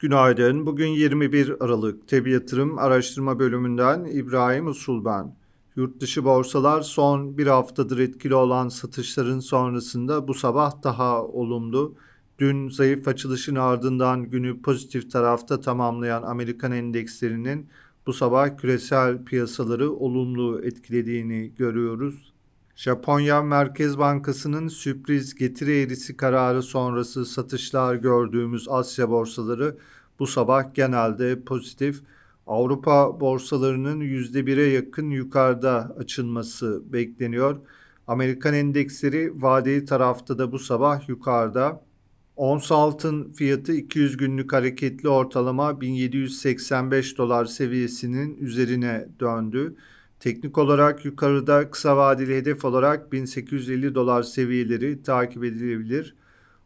Günaydın. Bugün 21 Aralık. Tebi Yatırım Araştırma Bölümünden İbrahim Usul ben. Yurt dışı borsalar son bir haftadır etkili olan satışların sonrasında bu sabah daha olumlu. Dün zayıf açılışın ardından günü pozitif tarafta tamamlayan Amerikan endekslerinin bu sabah küresel piyasaları olumlu etkilediğini görüyoruz. Japonya Merkez Bankası'nın sürpriz getiri eğrisi kararı sonrası satışlar gördüğümüz Asya borsaları bu sabah genelde pozitif. Avrupa borsalarının %1'e yakın yukarıda açılması bekleniyor. Amerikan endeksleri vadeli tarafta da bu sabah yukarıda. Ons altın fiyatı 200 günlük hareketli ortalama 1785 dolar seviyesinin üzerine döndü. Teknik olarak yukarıda kısa vadeli hedef olarak 1850 dolar seviyeleri takip edilebilir.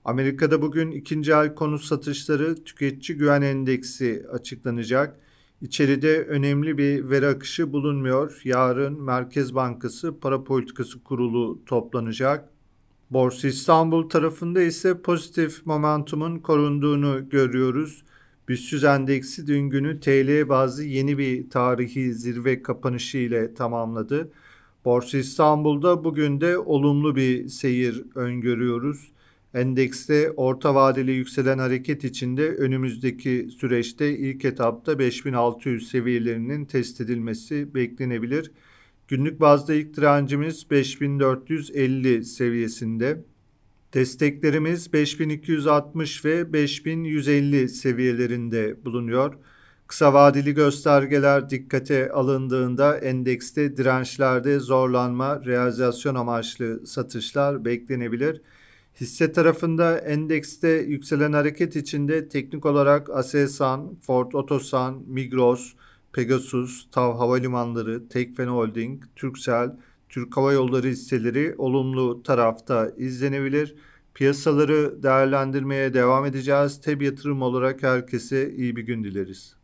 Amerika'da bugün ikinci el konut satışları tüketici güven endeksi açıklanacak. İçeride önemli bir veri akışı bulunmuyor. Yarın Merkez Bankası Para Politikası Kurulu toplanacak. Borsa İstanbul tarafında ise pozitif momentumun korunduğunu görüyoruz. BIST endeksi dün günü TL bazı yeni bir tarihi zirve kapanışı ile tamamladı. Borsa İstanbul'da bugün de olumlu bir seyir öngörüyoruz. Endekste orta vadeli yükselen hareket içinde önümüzdeki süreçte ilk etapta 5600 seviyelerinin test edilmesi beklenebilir. Günlük bazda ilk direncimiz 5450 seviyesinde. Desteklerimiz 5260 ve 5150 seviyelerinde bulunuyor. Kısa vadeli göstergeler dikkate alındığında endekste dirençlerde zorlanma, realizasyon amaçlı satışlar beklenebilir. Hisse tarafında endekste yükselen hareket içinde teknik olarak Aselsan, Ford Otosan, Migros, Pegasus, TAV Havalimanları, Tekfen Holding, Turkcell, Türk Hava Yolları hisseleri olumlu tarafta izlenebilir. Piyasaları değerlendirmeye devam edeceğiz. Teb yatırım olarak herkese iyi bir gün dileriz.